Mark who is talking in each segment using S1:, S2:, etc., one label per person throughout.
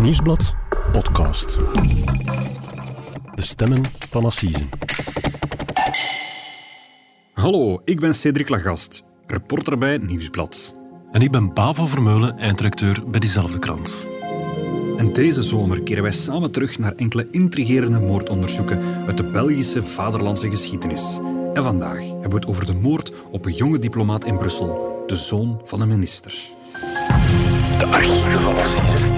S1: Nieuwsblad podcast. De stemmen van Assise.
S2: Hallo, ik ben Cedric Lagast, reporter bij het Nieuwsblad.
S1: En ik ben Bavo Vermeulen, eindredacteur bij diezelfde krant.
S2: En deze zomer keren wij samen terug naar enkele intrigerende moordonderzoeken uit de Belgische vaderlandse geschiedenis. En vandaag hebben we het over de moord op een jonge diplomaat in Brussel, de zoon van een minister.
S3: De archieven van Assise.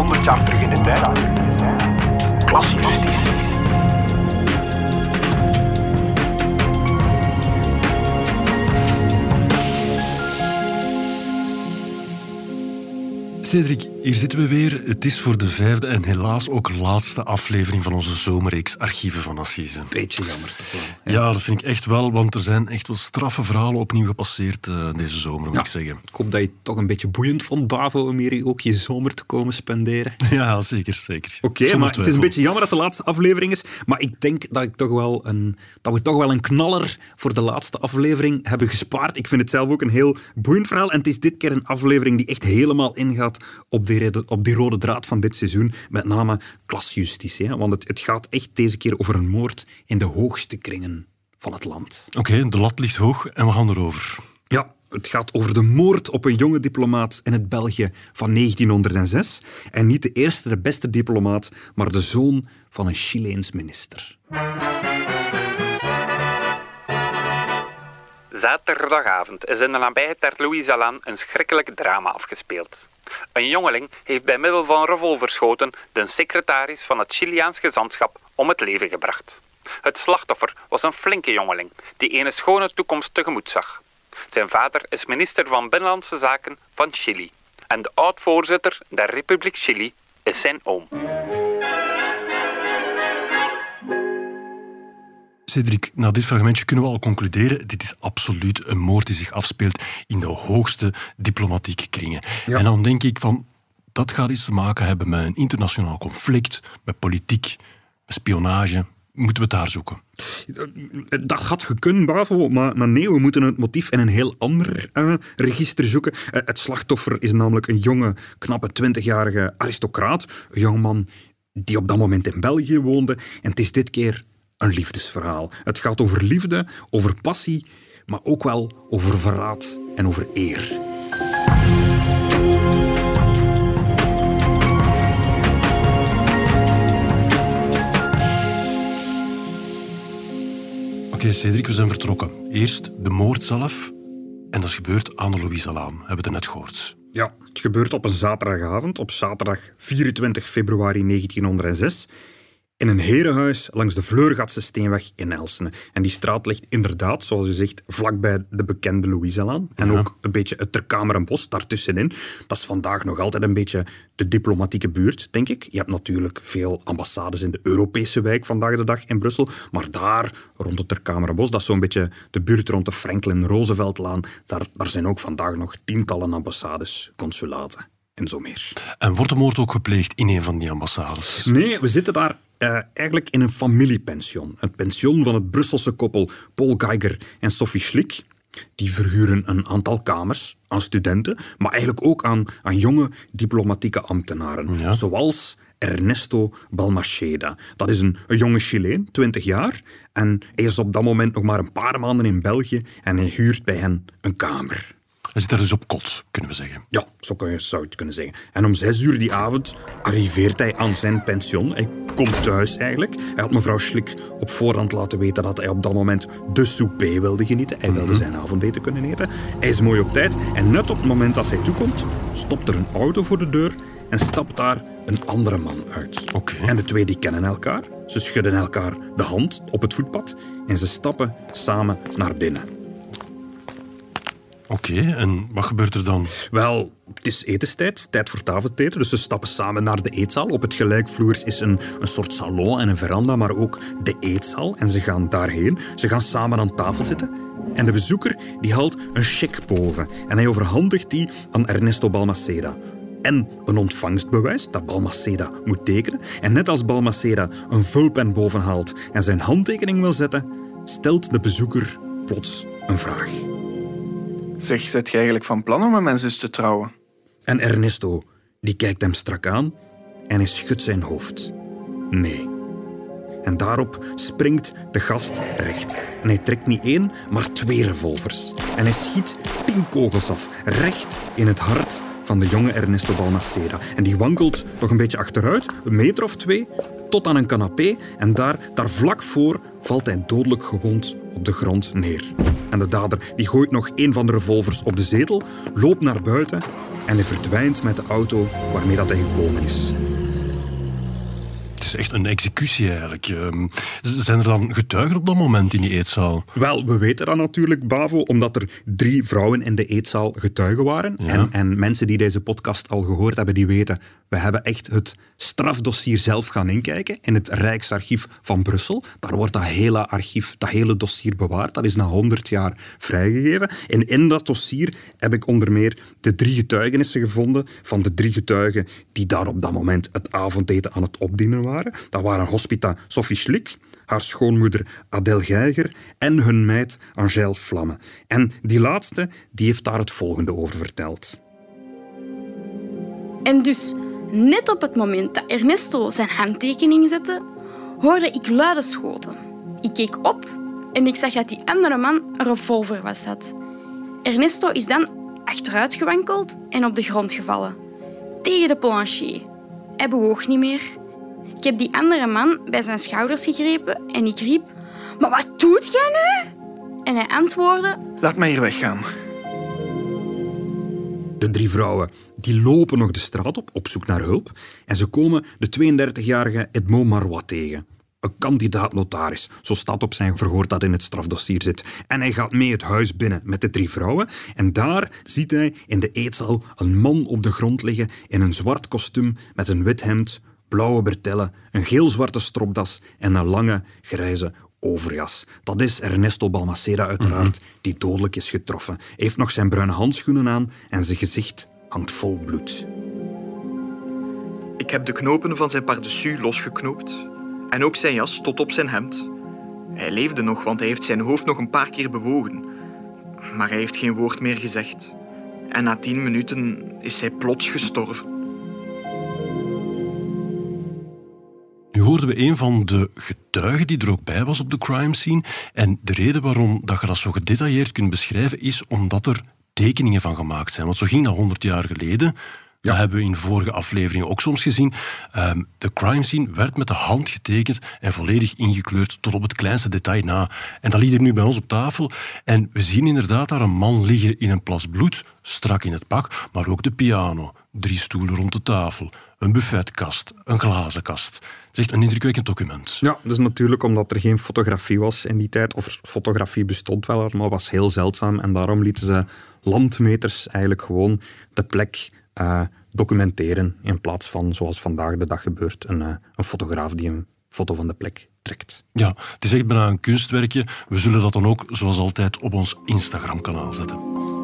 S3: 100 jaar terug in de tijd. Klasjustitie.
S1: Cedric, hier zitten we weer. Het is voor de vijfde en helaas ook laatste aflevering van onze zomerreeks Archieven van Assise.
S2: Beetje jammer toch wel.
S1: Ja, dat vind ik echt wel, want er zijn echt wel straffe verhalen opnieuw gepasseerd uh, deze zomer, moet
S2: Ja.
S1: ik zeggen.
S2: Ik hoop dat je het toch een beetje boeiend vond, Bavo, om hier ook je zomer te komen spenderen.
S1: Ja, zeker, zeker.
S2: Oké, maar het is een beetje jammer dat de laatste aflevering is. Maar ik denk dat, ik toch wel een, dat we toch wel een knaller voor de laatste aflevering hebben gespaard. Ik vind het zelf ook een heel boeiend verhaal. En het is dit keer een aflevering die echt helemaal ingaat op die, op die rode draad van dit seizoen. Met name klasjustitie. Hè? Want het, het gaat echt deze keer over een moord in de hoogste kringen van het land.
S1: Oké, de lat ligt hoog en we gaan erover.
S2: Ja, het gaat over de moord op een jonge diplomaat in het België van 1906. En niet de eerste, de beste diplomaat, maar de zoon van een Chileens minister.
S4: Zaterdagavond is in de nabijheid ter Louis-Alan een schrikkelijk drama afgespeeld. Een jongeling heeft bij middel van revolverschoten de secretaris van het Chiliaans gezantschap om het leven gebracht. Het slachtoffer was een flinke jongeling die een schone toekomst tegemoet zag. Zijn vader is minister van Binnenlandse Zaken van Chili. En de oud-voorzitter der Republiek Chili is zijn oom.
S1: Cedric, na dit fragmentje kunnen we al concluderen, dit is absoluut een moord die zich afspeelt in de hoogste diplomatieke kringen.
S2: Ja.
S1: En dan denk ik van, dat gaat iets te maken hebben met een internationaal conflict, met politiek, met spionage. Moeten we het daar zoeken?
S2: Dat had gekund, bravo, maar, maar nee, we moeten het motief in een heel ander eh, register zoeken. Eh, het slachtoffer is namelijk een jonge, knappe 20-jarige aristocraat. Een jongeman die op dat moment in België woonde. En het is dit keer een liefdesverhaal. Het gaat over liefde, over passie, maar ook wel over verraad en over eer.
S1: Oké, Cedric, we zijn vertrokken. Eerst de moord zelf. En dat is gebeurd aan de Louise-Alaan. Hebben we het net gehoord.
S2: Ja, het gebeurt op een zaterdagavond, op zaterdag 24 februari 1906, in een herenhuis langs de Vleurgatse Steenweg in Elsene. En die straat ligt inderdaad, zoals je zegt, vlakbij de bekende Louiselaan. En
S1: Ja.
S2: ook een beetje het Terkamerenbos daartussenin. Dat is vandaag nog altijd een beetje de diplomatieke buurt, denk ik. Je hebt natuurlijk veel ambassades in de Europese wijk vandaag de dag in Brussel. Maar daar, rond het Terkamerenbos, dat is zo'n beetje de buurt rond de Franklin-Rooseveltlaan. Daar, daar zijn ook vandaag nog tientallen ambassades, consulaten en zo meer.
S1: En wordt de moord ook gepleegd in een van die ambassades?
S2: Nee, we zitten daar eh, eigenlijk in een familiepension. Het pension van het Brusselse koppel Paul Geiger en Sophie Schlick. Die verhuren een aantal kamers aan studenten, maar eigenlijk ook aan, aan jonge diplomatieke ambtenaren.
S1: Ja.
S2: Zoals Ernesto Balmaceda. Dat is een, een jonge Chileen, 20 jaar. En hij is op dat moment nog maar een paar maanden in België en hij huurt bij hen een kamer.
S1: Hij zit daar dus op kot, kunnen we zeggen.
S2: Ja, zo kun je, zou je het kunnen zeggen. En om zes uur die avond arriveert hij aan zijn pension. Hij komt thuis eigenlijk. Hij had mevrouw Schlik op voorhand laten weten dat hij op dat moment de souper wilde genieten. Hij wilde zijn avondeten kunnen eten. Hij is mooi op tijd. En net op het moment dat hij toekomt, stopt er een auto voor de deur en stapt daar een andere man uit. En de twee die kennen elkaar. Ze schudden elkaar de hand op het voetpad en ze stappen samen naar binnen.
S1: Oké, en wat gebeurt er dan?
S2: Wel, het is etenstijd, tijd voor tafelteten. Dus ze stappen samen naar de eetzaal. Op het gelijkvloers is een, een soort salon en een veranda, maar ook de eetzaal. En ze gaan daarheen. Ze gaan samen aan tafel zitten. En de bezoeker die haalt een cheque boven. En hij overhandigt die aan Ernesto Balmaceda. En een ontvangstbewijs dat Balmaceda moet tekenen. En net als Balmaceda een vulpen boven haalt en zijn handtekening wil zetten, stelt de bezoeker plots een vraag.
S5: Zeg, zet je eigenlijk van plan om met mijn zus te trouwen?
S2: En Ernesto, die kijkt hem strak aan en hij schudt zijn hoofd. Nee. En daarop springt de gast recht. En hij trekt niet één, maar twee revolvers. En hij schiet tien kogels af, recht in het hart van de jonge Ernesto Balmaceda. En die wankelt nog een beetje achteruit, een meter of twee, tot aan een canapé. En daar, daar vlak voor valt hij dodelijk gewond op de grond neer. En de dader die gooit nog een van de revolvers op de zetel, loopt naar buiten en verdwijnt met de auto waarmee dat hij gekomen is.
S1: Het is echt een executie eigenlijk. Ehm, Zijn er dan getuigen op dat moment in die eetzaal?
S2: Wel, we weten dat natuurlijk, Bavo, omdat er drie vrouwen in de eetzaal getuigen waren.
S1: Ja.
S2: En, en mensen die deze podcast al gehoord hebben, die weten, we hebben echt het strafdossier zelf gaan inkijken in het Rijksarchief van Brussel. Daar wordt dat hele archief, dat hele dossier bewaard. Dat is na 100 jaar vrijgegeven. En in dat dossier heb ik onder meer de drie getuigenissen gevonden van de drie getuigen die daar op dat moment het avondeten aan het opdienen waren. Dat waren hospita Sophie Schlik, haar schoonmoeder Adèle Geiger en hun meid Angèle Vlamme. En die laatste die heeft daar het volgende over verteld.
S5: En dus, net op het moment dat Ernesto zijn handtekening zette, hoorde ik luide schoten. Ik keek op en ik zag dat die andere man een revolver was had. Ernesto is dan achteruit gewankeld en op de grond gevallen. Tegen de plancher. Hij bewoog niet meer. Ik heb die andere man bij zijn schouders gegrepen en ik riep... Maar wat doet jij nu? En hij antwoordde...
S6: Laat mij hier weggaan.
S2: De drie vrouwen die lopen nog de straat op, op zoek naar hulp. En ze komen de 32-jarige Edmond Marois tegen. Een kandidaat-notaris, zo staat op zijn verhoor dat in het strafdossier zit. En hij gaat mee het huis binnen met de drie vrouwen. En daar ziet hij in de eetzaal een man op de grond liggen in een zwart kostuum met een wit hemd, blauwe bretellen, een geel-zwarte stropdas en een lange grijze overjas. Dat is Ernesto Balmaceda uiteraard, die dodelijk is getroffen. Hij heeft nog zijn bruine handschoenen aan en zijn gezicht hangt vol bloed.
S6: Ik heb de knopen van zijn pardessus losgeknoopt. En ook zijn jas tot op zijn hemd. Hij leefde nog, want hij heeft zijn hoofd nog een paar keer bewogen. Maar hij heeft geen woord meer gezegd. En na tien minuten is hij plots gestorven.
S1: Nu hoorden we een van de getuigen die er ook bij was op de crime scene. En de reden waarom dat je dat zo gedetailleerd kunt beschrijven is omdat er tekeningen van gemaakt zijn. Want zo ging dat 100 jaar geleden. Dat hebben we in vorige afleveringen ook soms gezien. Ehm, de crime scene werd met de hand getekend en volledig ingekleurd tot op het kleinste detail na. En dat ligt er nu bij ons op tafel. En we zien inderdaad daar een man liggen in een plas bloed, strak in het pak, maar ook de piano, drie stoelen rond de tafel, een buffetkast, een glazenkast. Is echt een indrukwekkend document.
S2: Ja, dus natuurlijk omdat er geen fotografie was in die tijd, of fotografie bestond wel, maar was heel zeldzaam. En daarom lieten ze landmeters eigenlijk gewoon de plek eh, documenteren, in plaats van, zoals vandaag de dag gebeurt, een, eh, een fotograaf die een foto van de plek trekt.
S1: Ja, het is echt bijna een kunstwerkje. We zullen dat dan ook, zoals altijd, op ons Instagram-kanaal zetten.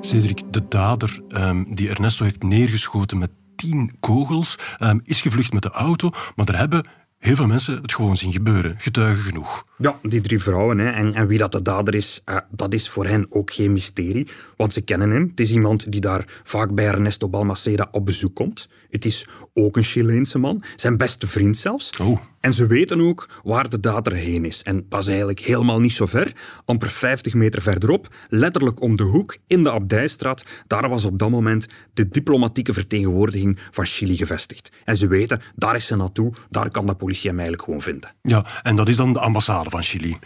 S1: Cedric, de dader ehm, die Ernesto heeft neergeschoten met tien kogels, ehm, is gevlucht met de auto, maar er hebben heel veel mensen het gewoon zien gebeuren. Getuigen genoeg.
S2: Ja, die drie vrouwen. Hè. En, en wie dat de dader is, eh, dat is voor hen ook geen mysterie. Want ze kennen hem. Het is iemand die daar vaak bij Ernesto Balmaceda op bezoek komt. Het is ook een Chileense man. Zijn beste vriend zelfs.
S1: Oh.
S2: En ze weten ook waar de dader heen is. En dat is eigenlijk helemaal niet zo ver. Amper 50 meter verderop, letterlijk om de hoek, in de Abdijstraat. Daar was op dat moment de diplomatieke vertegenwoordiging van Chili gevestigd. En ze weten, daar is ze naartoe. Daar kan de politie hem eigenlijk gewoon vinden.
S1: Ja, en dat is dan de ambassade van Chili.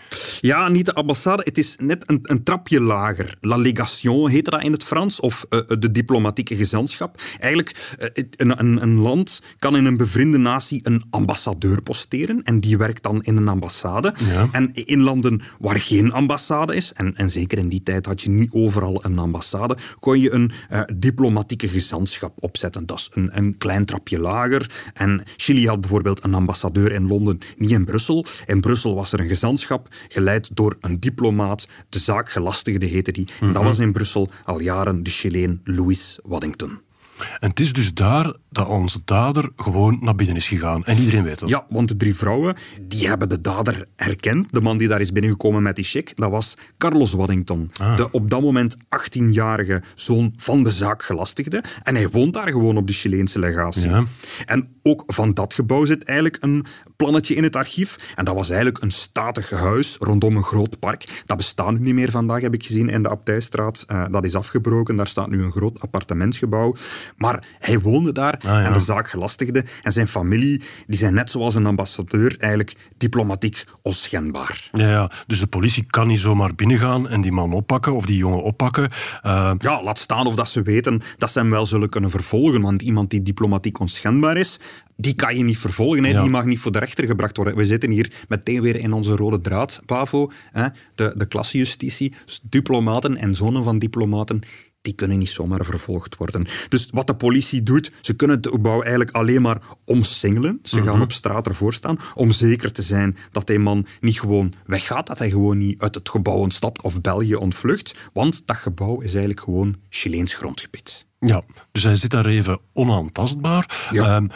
S2: Ja, niet de ambassade. Het is net een, een trapje lager. La légation heette dat in het Frans, of eh, de diplomatieke gezantschap. Eigenlijk, het- een, een, een land kan in een bevriende natie een ambassadeur posteren en die werkt dan in een ambassade.
S1: Ja.
S2: En in landen waar geen ambassade is, en, en zeker in die tijd had je niet overal een ambassade, kon je een eh, diplomatieke gezantschap opzetten. Dat is een, een klein trapje lager. En Chili had bijvoorbeeld een ambassadeur in Londen, niet in Brussel. In Brussel was er een gezantschap geleid door een diplomaat. De zaakgelastigde heette die. En dat was in Brussel al jaren de Chileen Louis Waddington.
S1: En het is dus daar dat onze dader gewoon naar binnen is gegaan. En iedereen weet dat.
S2: Ja, want de drie vrouwen die hebben de dader herkend. De man die daar is binnengekomen met die check, dat was Carlos Waddington.
S1: Ah.
S2: De op dat moment 18-jarige zoon van de zaakgelastigde. En hij woont daar gewoon op de Chileense legatie.
S1: Ja.
S2: En ook van dat gebouw zit eigenlijk een plannetje in het archief. En dat was eigenlijk een statig huis rondom een groot park. Dat bestaat nu niet meer vandaag, heb ik gezien in de Abtijstraat. Eh, dat is afgebroken. Daar staat nu een groot appartementsgebouw. Maar hij woonde daar
S1: ja.
S2: en de zaakgelastigde en zijn familie die zijn net zoals een ambassadeur eigenlijk diplomatiek onschendbaar.
S1: Ja, ja, dus de politie kan niet zomaar binnengaan en die man oppakken of die jongen oppakken. Eh,
S2: Ja, laat staan of dat ze weten dat ze hem wel zullen kunnen vervolgen. Want iemand die diplomatiek onschendbaar is, die kan je niet vervolgen. Hè.
S1: Ja.
S2: Die mag niet voor de rechter gebracht worden. We zitten hier meteen weer in onze rode draad, Pavo. Hè. De, de klassejustitie. Diplomaten en zonen van diplomaten, die kunnen niet zomaar vervolgd worden. Dus wat de politie doet, ze kunnen het gebouw eigenlijk alleen maar omsingelen. Ze gaan op straat ervoor staan om zeker te zijn dat die man niet gewoon weggaat, dat hij gewoon niet uit het gebouw ontstapt of België ontvlucht. Want dat gebouw is eigenlijk gewoon Chileens grondgebied.
S1: ja, dus hij zit daar even onaantastbaar.
S2: Ja.
S1: Ehm,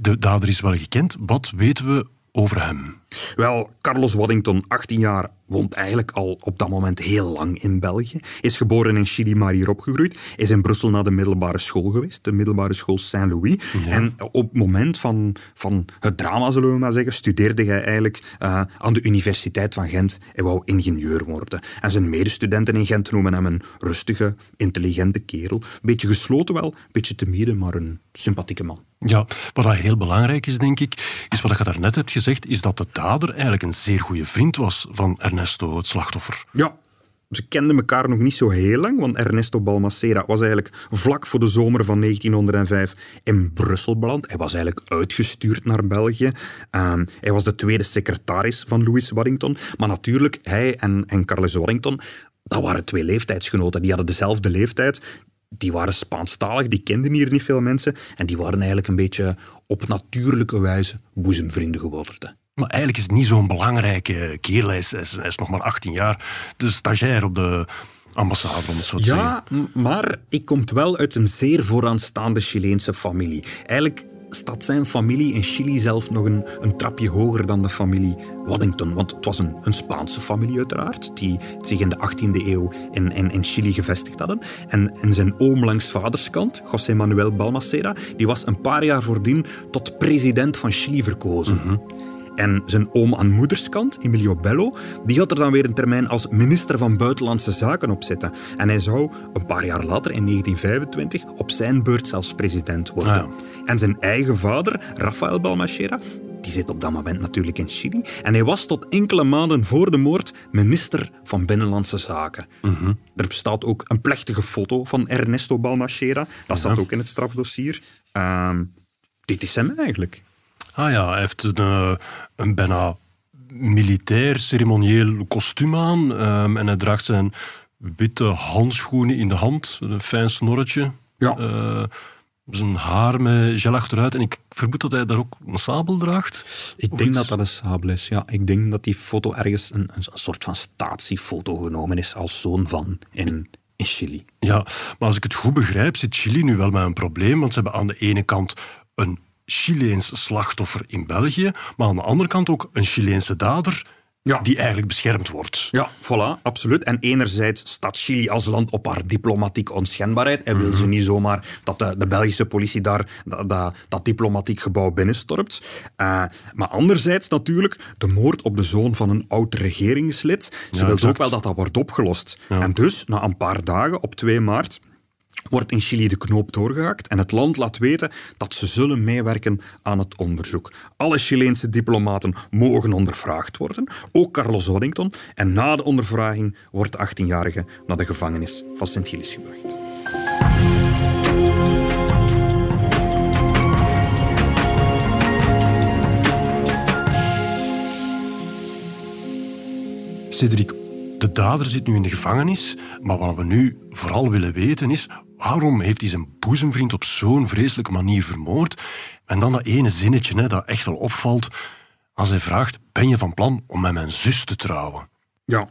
S1: de dader is wel gekend. Wat weten we over hem?
S2: Wel, Carlos Waddington, 18 jaar, woont eigenlijk al op dat moment heel lang in België. Is geboren in Chili, maar hier opgegroeid. Is in Brussel naar de middelbare school geweest, de middelbare school Saint-Louis. En op het moment van, van het drama, zullen we maar zeggen, studeerde hij eigenlijk eh, aan de Universiteit van Gent en wou ingenieur worden. En zijn medestudenten in Gent noemen hem een rustige, intelligente kerel. Beetje gesloten wel, beetje timide, maar een sympathieke man.
S1: Ja, wat heel belangrijk is, denk ik, is wat je daarnet hebt gezegd, is dat de dader eigenlijk een zeer goede vriend was van Ernesto, het slachtoffer.
S2: Ja, ze kenden elkaar nog niet zo heel lang, want Ernesto Balmaceda was eigenlijk vlak voor de zomer van 1905 in Brussel beland. Hij was eigenlijk uitgestuurd naar België. Ehm, hij was de tweede secretaris van Louis Waddington. Maar natuurlijk, hij en, en Carlos Waddington, dat waren twee leeftijdsgenoten. Die hadden dezelfde leeftijd. Die waren Spaanstalig, die kenden hier niet veel mensen. En die waren eigenlijk een beetje op natuurlijke wijze boezemvrienden geworden.
S1: Maar eigenlijk is het niet zo'n belangrijke kerel. Hij is, hij, is, nog maar 18 jaar. De stagiair op de ambassade, om het zo te zeggen.
S2: Ja, maar ik komt wel uit een zeer vooraanstaande Chileense familie. Eigenlijk staat zijn familie in Chili zelf nog een, een trapje hoger dan de familie Waddington. Want het was een, een Spaanse familie uiteraard, die zich in de 18e eeuw in, in, in Chili gevestigd hadden. En, en zijn oom langs vaderskant, José Manuel Balmaceda, die was een paar jaar voordien tot president van Chili verkozen. En zijn oom aan moederskant, Emilio Bello, die had er dan weer een termijn als minister van Buitenlandse Zaken op zitten. En hij zou een paar jaar later, in 1925, op zijn beurt zelfs president worden.
S1: Ah,
S2: En zijn eigen vader, Rafael Balmaceda, die zit op dat moment natuurlijk in Chili. En hij was tot enkele maanden voor de moord minister van Binnenlandse Zaken. Er bestaat ook een plechtige foto van Ernesto Balmaceda. Dat staat ook in het strafdossier. Ehm, dit is hem eigenlijk.
S1: Ah ja, hij heeft een, eh, een bijna militair ceremonieel kostuum aan. ehm, en hij draagt zijn witte handschoenen in de hand. Een fijn snorretje.
S2: Ja.
S1: Eh, zijn haar met gel achteruit. En ik vermoed dat hij daar ook een sabel draagt.
S2: Ik denk
S1: iets.
S2: dat dat een sabel is. Ja, ik denk dat die foto ergens een, een soort van statiefoto genomen is als zoon van in, in Chili.
S1: Ja, maar als ik het goed begrijp, zit Chili nu wel met een probleem. Want ze hebben aan de ene kant een Chileens slachtoffer in België, maar aan de andere kant ook een Chileense dader
S2: Ja.
S1: die eigenlijk beschermd wordt.
S2: Ja, voilà, absoluut. En enerzijds staat Chili als land op haar diplomatieke onschendbaarheid en wil ze niet zomaar dat de, de Belgische politie daar dat, dat, dat diplomatiek gebouw binnenstormt. Eh, maar anderzijds natuurlijk de moord op de zoon van een oud regeringslid. Ze
S1: Ja,
S2: wil ook wel dat dat wordt opgelost. En dus, na een paar dagen, op 2 maart, wordt in Chili de knoop doorgehakt en het land laat weten dat ze zullen meewerken aan het onderzoek. Alle Chileense diplomaten mogen ondervraagd worden, ook Carlos Waddington. En na de ondervraging wordt de 18-jarige naar de gevangenis van Sint-Gilles gebracht.
S1: Cedric, de dader zit nu in de gevangenis, maar wat we nu vooral willen weten is waarom heeft hij zijn boezemvriend op zo'n vreselijke manier vermoord? En dan dat ene zinnetje hè, dat echt wel opvalt als hij vraagt, ben je van plan om met mijn zus te trouwen?
S2: Ja,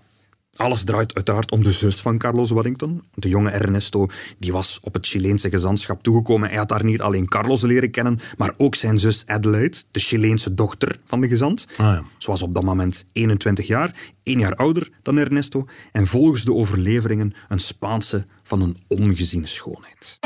S2: Alles draait uiteraard om de zus van Carlos Waddington. De jonge Ernesto die was op het Chileense gezantschap toegekomen. Hij had daar niet alleen Carlos leren kennen, maar ook zijn zus Adelaide, de Chileense dochter van de gezant.
S1: Ah, ja.
S2: Ze was op dat moment 21 jaar, één jaar ouder dan Ernesto en volgens de overleveringen een Spaanse van een ongeziene schoonheid.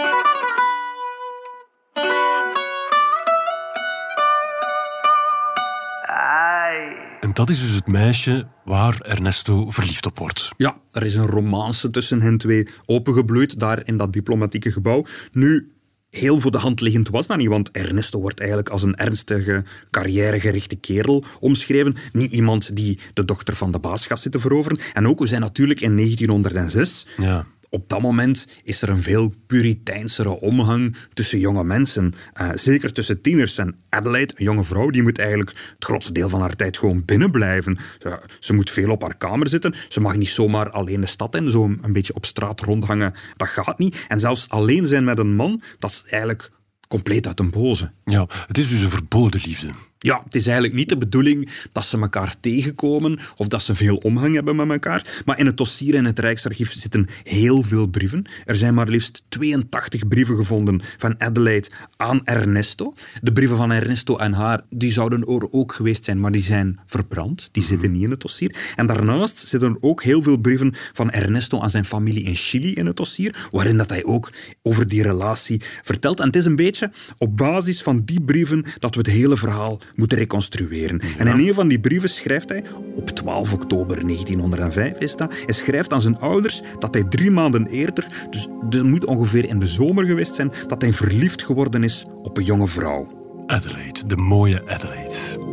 S1: En dat is dus het meisje waar Ernesto verliefd op wordt.
S2: Ja, er is een romance tussen hen twee opengebloeid daar in dat diplomatieke gebouw. Nu, heel voor de hand liggend was dat niet, want Ernesto wordt eigenlijk als een ernstige, carrièregerichte kerel omschreven. Niet iemand die de dochter van de baas gaat zitten veroveren. En ook, we zijn natuurlijk in 1906.
S1: Ja.
S2: Op dat moment is er een veel puriteinsere omgang tussen jonge mensen. Eh, zeker tussen tieners. En Adelaide, een jonge vrouw, die moet eigenlijk het grootste deel van haar tijd gewoon binnen blijven. Ze, ze moet veel op haar kamer zitten. Ze mag niet zomaar alleen de stad in, zo een beetje op straat rondhangen. Dat gaat niet. En zelfs alleen zijn met een man, dat is eigenlijk compleet uit een boze.
S1: ja, het is dus een verboden liefde.
S2: Ja, het is eigenlijk niet de bedoeling dat ze elkaar tegenkomen of dat ze veel omgang hebben met elkaar. Maar in het dossier in het Rijksarchief zitten heel veel brieven. Er zijn maar liefst 82 brieven gevonden van Adelaide aan Ernesto. De brieven van Ernesto en haar die zouden er ook geweest zijn, maar die zijn verbrand. Die zitten niet in het dossier. En daarnaast zitten er ook heel veel brieven van Ernesto aan zijn familie in Chili in het dossier, waarin dat hij ook over die relatie vertelt. En het is een beetje op basis van die brieven dat we het hele verhaal moeten reconstrueren. En in een van die brieven schrijft hij, op 12 oktober 1905 is dat, hij schrijft aan zijn ouders dat hij drie maanden eerder, dus dat moet ongeveer in de zomer geweest zijn, dat hij verliefd geworden is op een jonge vrouw.
S1: Adelaide, de mooie Adelaide.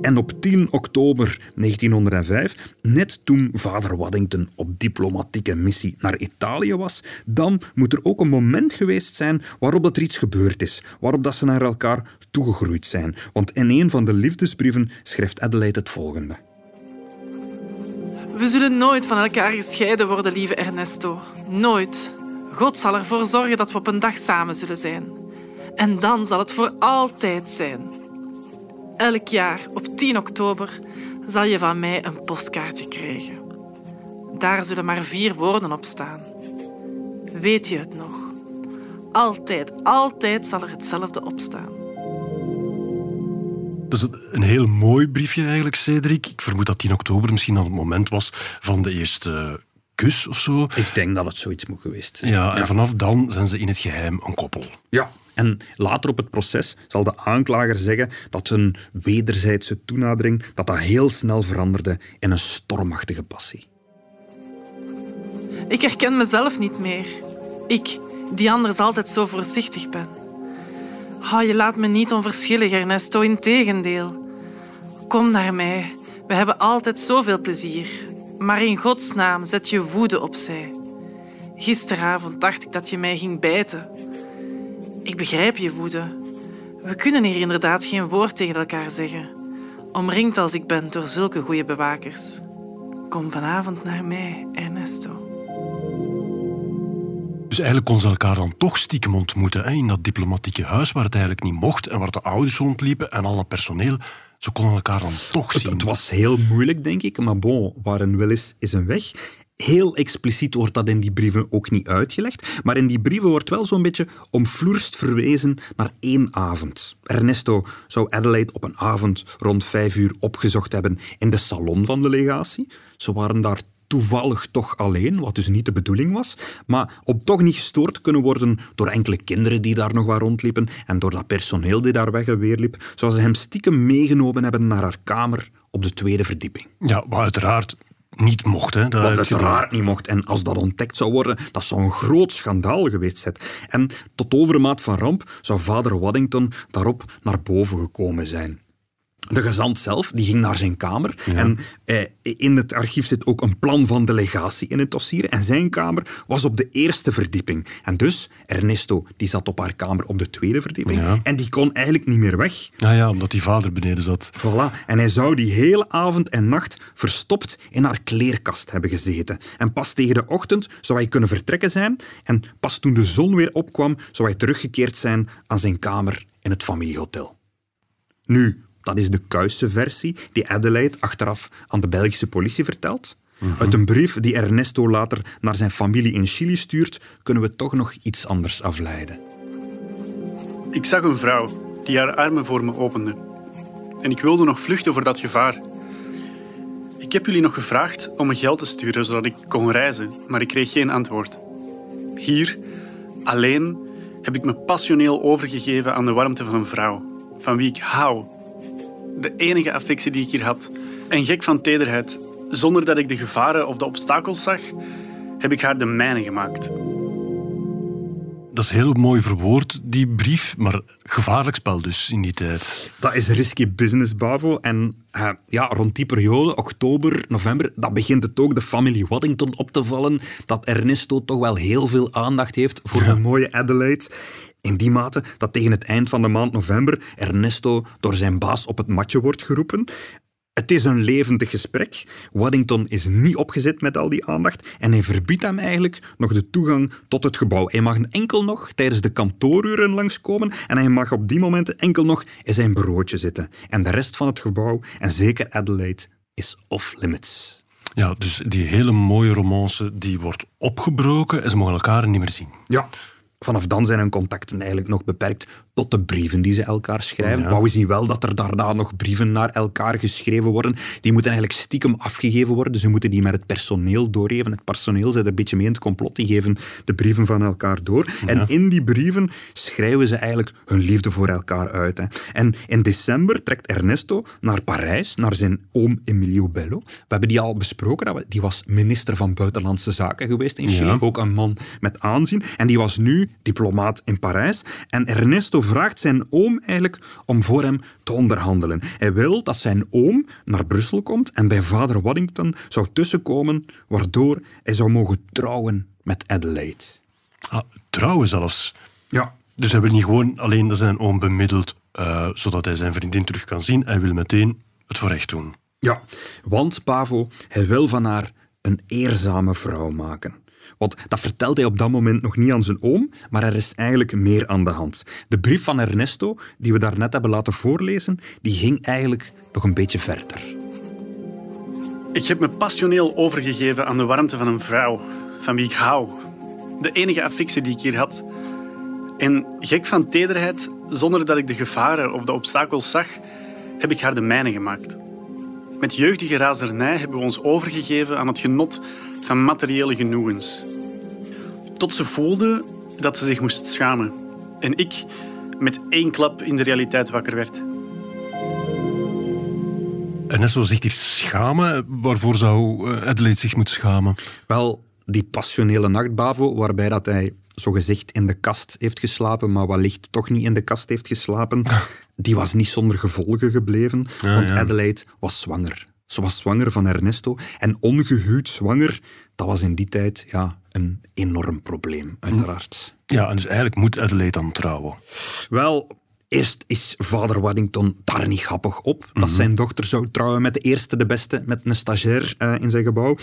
S2: En op 10 oktober 1905, net toen vader Waddington op diplomatieke missie naar Italië was, dan moet er ook een moment geweest zijn waarop dat er iets gebeurd is, waarop dat ze naar elkaar toegegroeid zijn. Want in een van de liefdesbrieven schrijft Adelaide het volgende.
S7: We zullen nooit van elkaar gescheiden worden, lieve Ernesto. Nooit. God zal ervoor zorgen dat we op een dag samen zullen zijn. En dan zal het voor altijd zijn. Elk jaar op 10 oktober zal je van mij een postkaartje krijgen. Daar zullen maar vier woorden op staan. Weet je het nog? Altijd, altijd zal er hetzelfde op staan.
S1: Dat is een heel mooi briefje eigenlijk, Cedric. Ik vermoed dat 10 oktober misschien al het moment was van de eerste kus of zo.
S2: Ik denk dat het zoiets moet geweest zijn.
S1: Ja, en vanaf dan zijn ze in het geheim een koppel.
S2: Ja. En later op het proces zal de aanklager zeggen dat hun wederzijdse toenadering dat dat heel snel veranderde in een stormachtige passie.
S7: Ik herken mezelf niet meer. Ik, die anders altijd zo voorzichtig ben. Oh, je laat me niet onverschillig, Ernesto, integendeel. Kom naar mij. We hebben altijd zoveel plezier. Maar in Gods naam zet je woede opzij. Gisteravond dacht ik dat je mij ging bijten. Ik begrijp je woede. We kunnen hier inderdaad geen woord tegen elkaar zeggen. Omringd als ik ben door zulke goede bewakers. Kom vanavond naar mij, Ernesto.
S1: Dus eigenlijk kon ze elkaar dan toch stiekem ontmoeten hè, in dat diplomatieke huis waar het eigenlijk niet mocht en waar de ouders rondliepen en al dat personeel. Ze konden elkaar dan toch
S2: Het,
S1: zien.
S2: het was heel moeilijk, denk ik, maar bon, waar een wil is, is een weg. Heel expliciet wordt dat in die brieven ook niet uitgelegd, maar in die brieven wordt wel zo'n beetje omvloerst verwezen naar één avond. Ernesto zou Adelaide op een avond rond vijf uur opgezocht hebben in de salon van de legatie. Ze waren daar toevallig toch alleen, wat dus niet de bedoeling was, maar op toch niet gestoord kunnen worden door enkele kinderen die daar nog wat rondliepen en door dat personeel die daar weg en weer liep, zoals ze hem stiekem meegenomen hebben naar haar kamer op de tweede verdieping.
S1: Ja, uiteraard niet mocht. Hè. Dat
S2: Wat uiteraard niet mocht. En als dat ontdekt zou worden, dat zou een groot schandaal geweest zijn. En tot overmaat van ramp zou vader Waddington daarop naar boven gekomen zijn. De gezant zelf die ging naar zijn kamer. En eh, in het archief zit ook een plan van de legatie in het dossier. En zijn kamer was op de eerste verdieping. En dus, Ernesto die zat op haar kamer op de tweede verdieping.
S1: Ja.
S2: En die kon eigenlijk niet meer weg.
S1: Ja, ja, omdat die vader beneden zat.
S2: Voilà. En hij zou die hele avond en nacht verstopt in haar kleerkast hebben gezeten. En pas tegen de ochtend zou hij kunnen vertrekken zijn. En pas toen de zon weer opkwam, zou hij teruggekeerd zijn aan zijn kamer in het familiehotel. Nu, dat is de kuisse versie die Adelaide achteraf aan de Belgische politie vertelt. Uit een brief die Ernesto later naar zijn familie in Chili stuurt, kunnen we toch nog iets anders afleiden.
S8: Ik zag een vrouw die haar armen voor me opende. En ik wilde nog vluchten voor dat gevaar. Ik heb jullie nog gevraagd om me geld te sturen zodat ik kon reizen, maar ik kreeg geen antwoord. Hier, alleen, heb ik me passioneel overgegeven aan de warmte van een vrouw, van wie ik hou. De enige affectie die ik hier had. En gek van tederheid, zonder dat ik de gevaren of de obstakels zag, heb ik haar de mijne gemaakt.
S1: Dat is heel mooi verwoord, die brief, maar gevaarlijk spel dus in die tijd.
S2: Dat is risky business, Bavo. En uh, ja, rond die periode, oktober, november, dat begint het ook de familie Waddington op te vallen dat Ernesto toch wel heel veel aandacht heeft voor de mooie Adelaide. In die mate dat tegen het eind van de maand november Ernesto door zijn baas op het matje wordt geroepen. Het is een levendig gesprek. Waddington is niet opgezet met al die aandacht en hij verbiedt hem eigenlijk nog de toegang tot het gebouw. Hij mag enkel nog tijdens de kantooruren langskomen en hij mag op die momenten enkel nog in zijn bureautje zitten. En de rest van het gebouw, en zeker Adelaide, is off-limits.
S1: Ja, dus die hele mooie romance die wordt opgebroken en ze mogen elkaar niet meer zien.
S2: Ja, Vanaf dan zijn hun contacten eigenlijk nog beperkt tot de brieven die ze elkaar schrijven. Ja. Wou zien wel dat er daarna nog brieven naar elkaar geschreven worden. Die moeten eigenlijk stiekem afgegeven worden. Dus ze moeten die met het personeel doorgeven. Het personeel zit een beetje mee in het complot. Die geven de brieven van elkaar door. En in die brieven schrijven ze eigenlijk hun liefde voor elkaar uit. Hè. En in december trekt Ernesto naar Parijs, naar zijn oom Emilio Bello. We hebben die al besproken. Die was minister van Buitenlandse Zaken geweest in Chili. Ook een man met aanzien. En die was nu diplomaat in Parijs. En Ernesto vraagt zijn oom eigenlijk om voor hem te onderhandelen. Hij wil dat zijn oom naar Brussel komt en bij vader Waddington zou tussenkomen, waardoor hij zou mogen trouwen met Adelaide.
S1: Ah, trouwen zelfs?
S2: Ja.
S1: Dus hij wil niet gewoon alleen dat zijn oom bemiddelt, uh, zodat hij zijn vriendin terug kan zien. Hij wil meteen het voorrecht doen.
S2: Ja, want Pavo, hij wil van haar een eerzame vrouw maken. Want dat vertelt hij op dat moment nog niet aan zijn oom, maar er is eigenlijk meer aan de hand. De brief van Ernesto, die we daarnet hebben laten voorlezen, die ging eigenlijk nog een beetje verder.
S8: Ik heb me passioneel overgegeven aan de warmte van een vrouw, van wie ik hou. De enige affectie die ik hier had. En gek van tederheid, zonder dat ik de gevaren of de obstakels zag, heb ik haar de mijne gemaakt. Met jeugdige razernij hebben we ons overgegeven aan het genot van materiële genoegens. Tot ze voelde dat ze zich moest schamen. En ik met één klap in de realiteit wakker werd.
S1: En net zo zegt hier schamen. Waarvoor zou eh, Adelaide zich moeten schamen?
S2: Wel, die passionele nachtbavo, waarbij dat hij zogezegd in de kast heeft geslapen, maar wellicht toch niet in de kast heeft geslapen, die was niet zonder gevolgen gebleven, want Adelaide was zwanger. Ze was zwanger van Ernesto en ongehuwd zwanger, dat was in die tijd ja, een enorm probleem, uiteraard.
S1: Ja, en dus eigenlijk moet Adelaide dan trouwen.
S2: Wel, Eerst is vader Waddington daar niet grappig op. Dat zijn dochter zou trouwen met de eerste, de beste, met een stagiair uh, in zijn gebouw.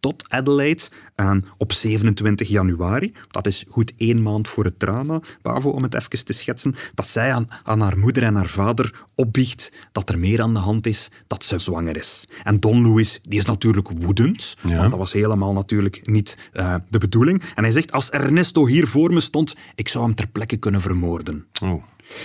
S2: Tot Adelaide uh, op 27 januari. Dat is goed één maand voor het drama, Bavo, om het even te schetsen. Dat zij aan, aan haar moeder en haar vader opbiecht dat er meer aan de hand is, dat ze zwanger is. En Don Louis, die is natuurlijk woedend. Ja. Want dat was helemaal natuurlijk niet uh, de bedoeling. En hij zegt, als Ernesto hier voor me stond, ik zou hem ter plekke kunnen vermoorden.
S1: Oh.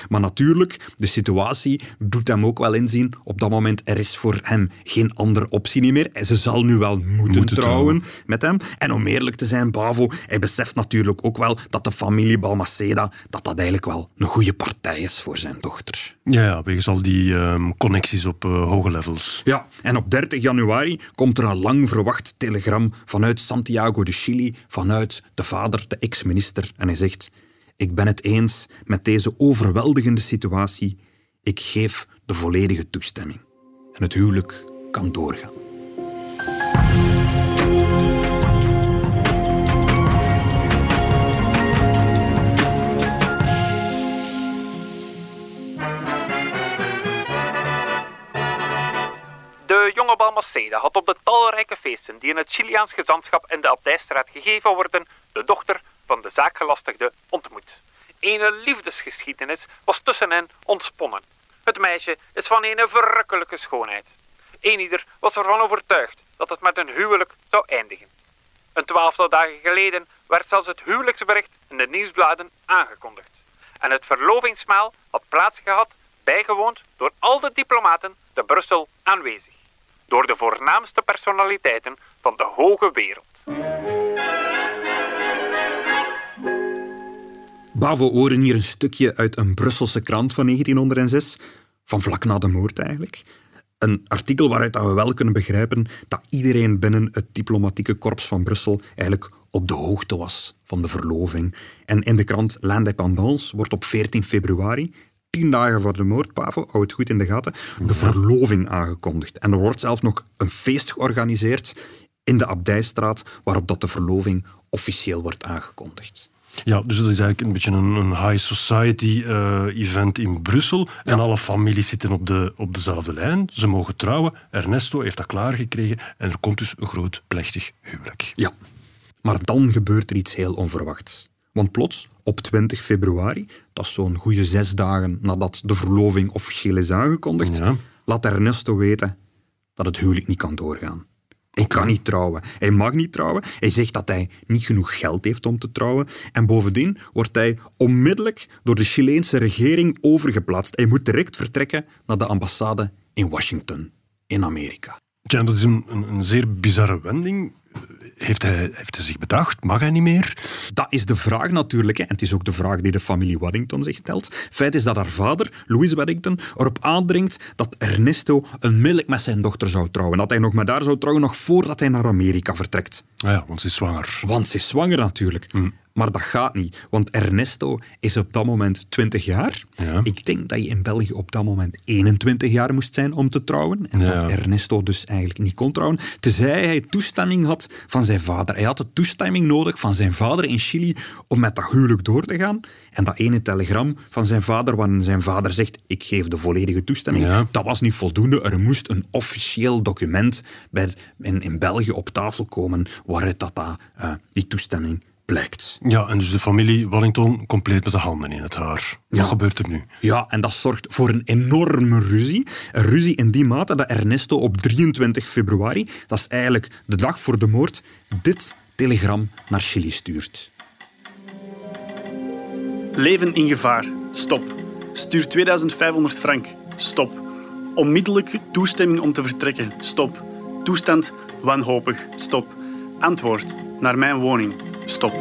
S2: Maar natuurlijk, de situatie doet hem ook wel inzien. Op dat moment, er is voor hem geen andere optie meer. En ze zal nu wel moeten, moeten trouwen, trouwen, met hem. En om eerlijk te zijn, Bavo, hij beseft natuurlijk ook wel dat de familie Balmaceda, dat dat eigenlijk wel een goede partij is voor zijn dochter.
S1: Ja, ja wegens al die um, connecties op uh, hoge levels.
S2: Ja, en op 30 januari komt er een lang verwacht telegram vanuit Santiago de Chili, vanuit de vader, de ex-minister. En hij zegt... Ik ben het eens met deze overweldigende situatie. Ik geef de volledige toestemming. En het huwelijk kan doorgaan.
S4: De jonge Balmaceda had op de talrijke feesten die in het Chiliaans gezantschap in de Abdijstraat gegeven worden, de dochter de zaakgelastigde ontmoet. Ene liefdesgeschiedenis was tussen hen ontsponnen. Het meisje is van een verrukkelijke schoonheid. Eenieder was ervan overtuigd dat het met een huwelijk zou eindigen. Een twaalftal dagen geleden werd zelfs het huwelijksbericht in de nieuwsbladen aangekondigd. En het verlovingsmaal had plaatsgehad, bijgewoond door al de diplomaten te Brussel aanwezig. Door de voornaamste personaliteiten van de hoge wereld.
S2: Bavo horen hier een stukje uit een Brusselse krant van 1906, van vlak na de moord eigenlijk. Een artikel waaruit we wel kunnen begrijpen dat iedereen binnen het diplomatieke korps van Brussel eigenlijk op de hoogte was van de verloving. En in de krant L'Indépendance wordt op 14 februari, tien dagen voor de moord, Pavo, hou het goed in de gaten, de verloving aangekondigd. En er wordt zelf nog een feest georganiseerd in de Abdijstraat, waarop dat de verloving officieel wordt aangekondigd.
S1: Ja, dus dat is eigenlijk een beetje een, een high society uh, event in Brussel. En alle families zitten op, de, op dezelfde lijn. Ze mogen trouwen. Ernesto heeft dat klaargekregen. En er komt dus een groot plechtig huwelijk.
S2: Ja, maar dan gebeurt er iets heel onverwachts. Want plots, op 20 februari, dat is zo'n goede zes dagen nadat de verloving officieel is aangekondigd,
S1: Ja.
S2: laat Ernesto weten dat het huwelijk niet kan doorgaan. Hij kan niet trouwen. Hij mag niet trouwen. Hij zegt dat hij niet genoeg geld heeft om te trouwen. En bovendien wordt hij onmiddellijk door de Chileense regering overgeplaatst. Hij moet direct vertrekken naar de ambassade in Washington, in Amerika.
S1: Tja, dat is een, zeer bizarre wending. Heeft hij, heeft hij zich bedacht? Mag hij niet meer?
S2: Dat is de vraag natuurlijk, hè. en het is ook de vraag die de familie Waddington zich stelt. Feit is dat haar vader, Louis Waddington, erop aandringt dat Ernesto onmiddellijk met zijn dochter zou trouwen. Dat hij nog met haar zou trouwen, nog voordat hij naar Amerika vertrekt.
S1: Ah ja, want ze is zwanger.
S2: Want ze is zwanger natuurlijk. Maar dat gaat niet, want Ernesto is op dat moment 20 jaar.
S1: Ja.
S2: Ik denk dat je in België op dat moment 21 jaar moest zijn om te trouwen. En
S1: Ja.
S2: dat Ernesto dus eigenlijk niet kon trouwen. Tenzij hij toestemming had van zijn vader. Hij had de toestemming nodig van zijn vader in Chili om met dat huwelijk door te gaan. En dat ene telegram van zijn vader, waarin zijn vader zegt: Ik geef de volledige toestemming.
S1: Ja.
S2: Dat was niet voldoende. Er moest een officieel document bij, in, in België op tafel komen waaruit dat, dat, eh, die toestemming blijkt.
S1: Ja, en dus de familie Wellington compleet met de handen in het haar.
S2: Ja.
S1: Wat gebeurt er nu?
S2: Ja, en dat zorgt voor een enorme ruzie. Een ruzie in die mate dat Ernesto op 23 februari, dat is eigenlijk de dag voor de moord, dit telegram naar Chili stuurt.
S8: Leven in gevaar. Stop. Stuur 2500 frank. Stop. Onmiddellijke toestemming om te vertrekken. Stop. Toestand wanhopig. Stop. Antwoord. Naar mijn woning. Stop.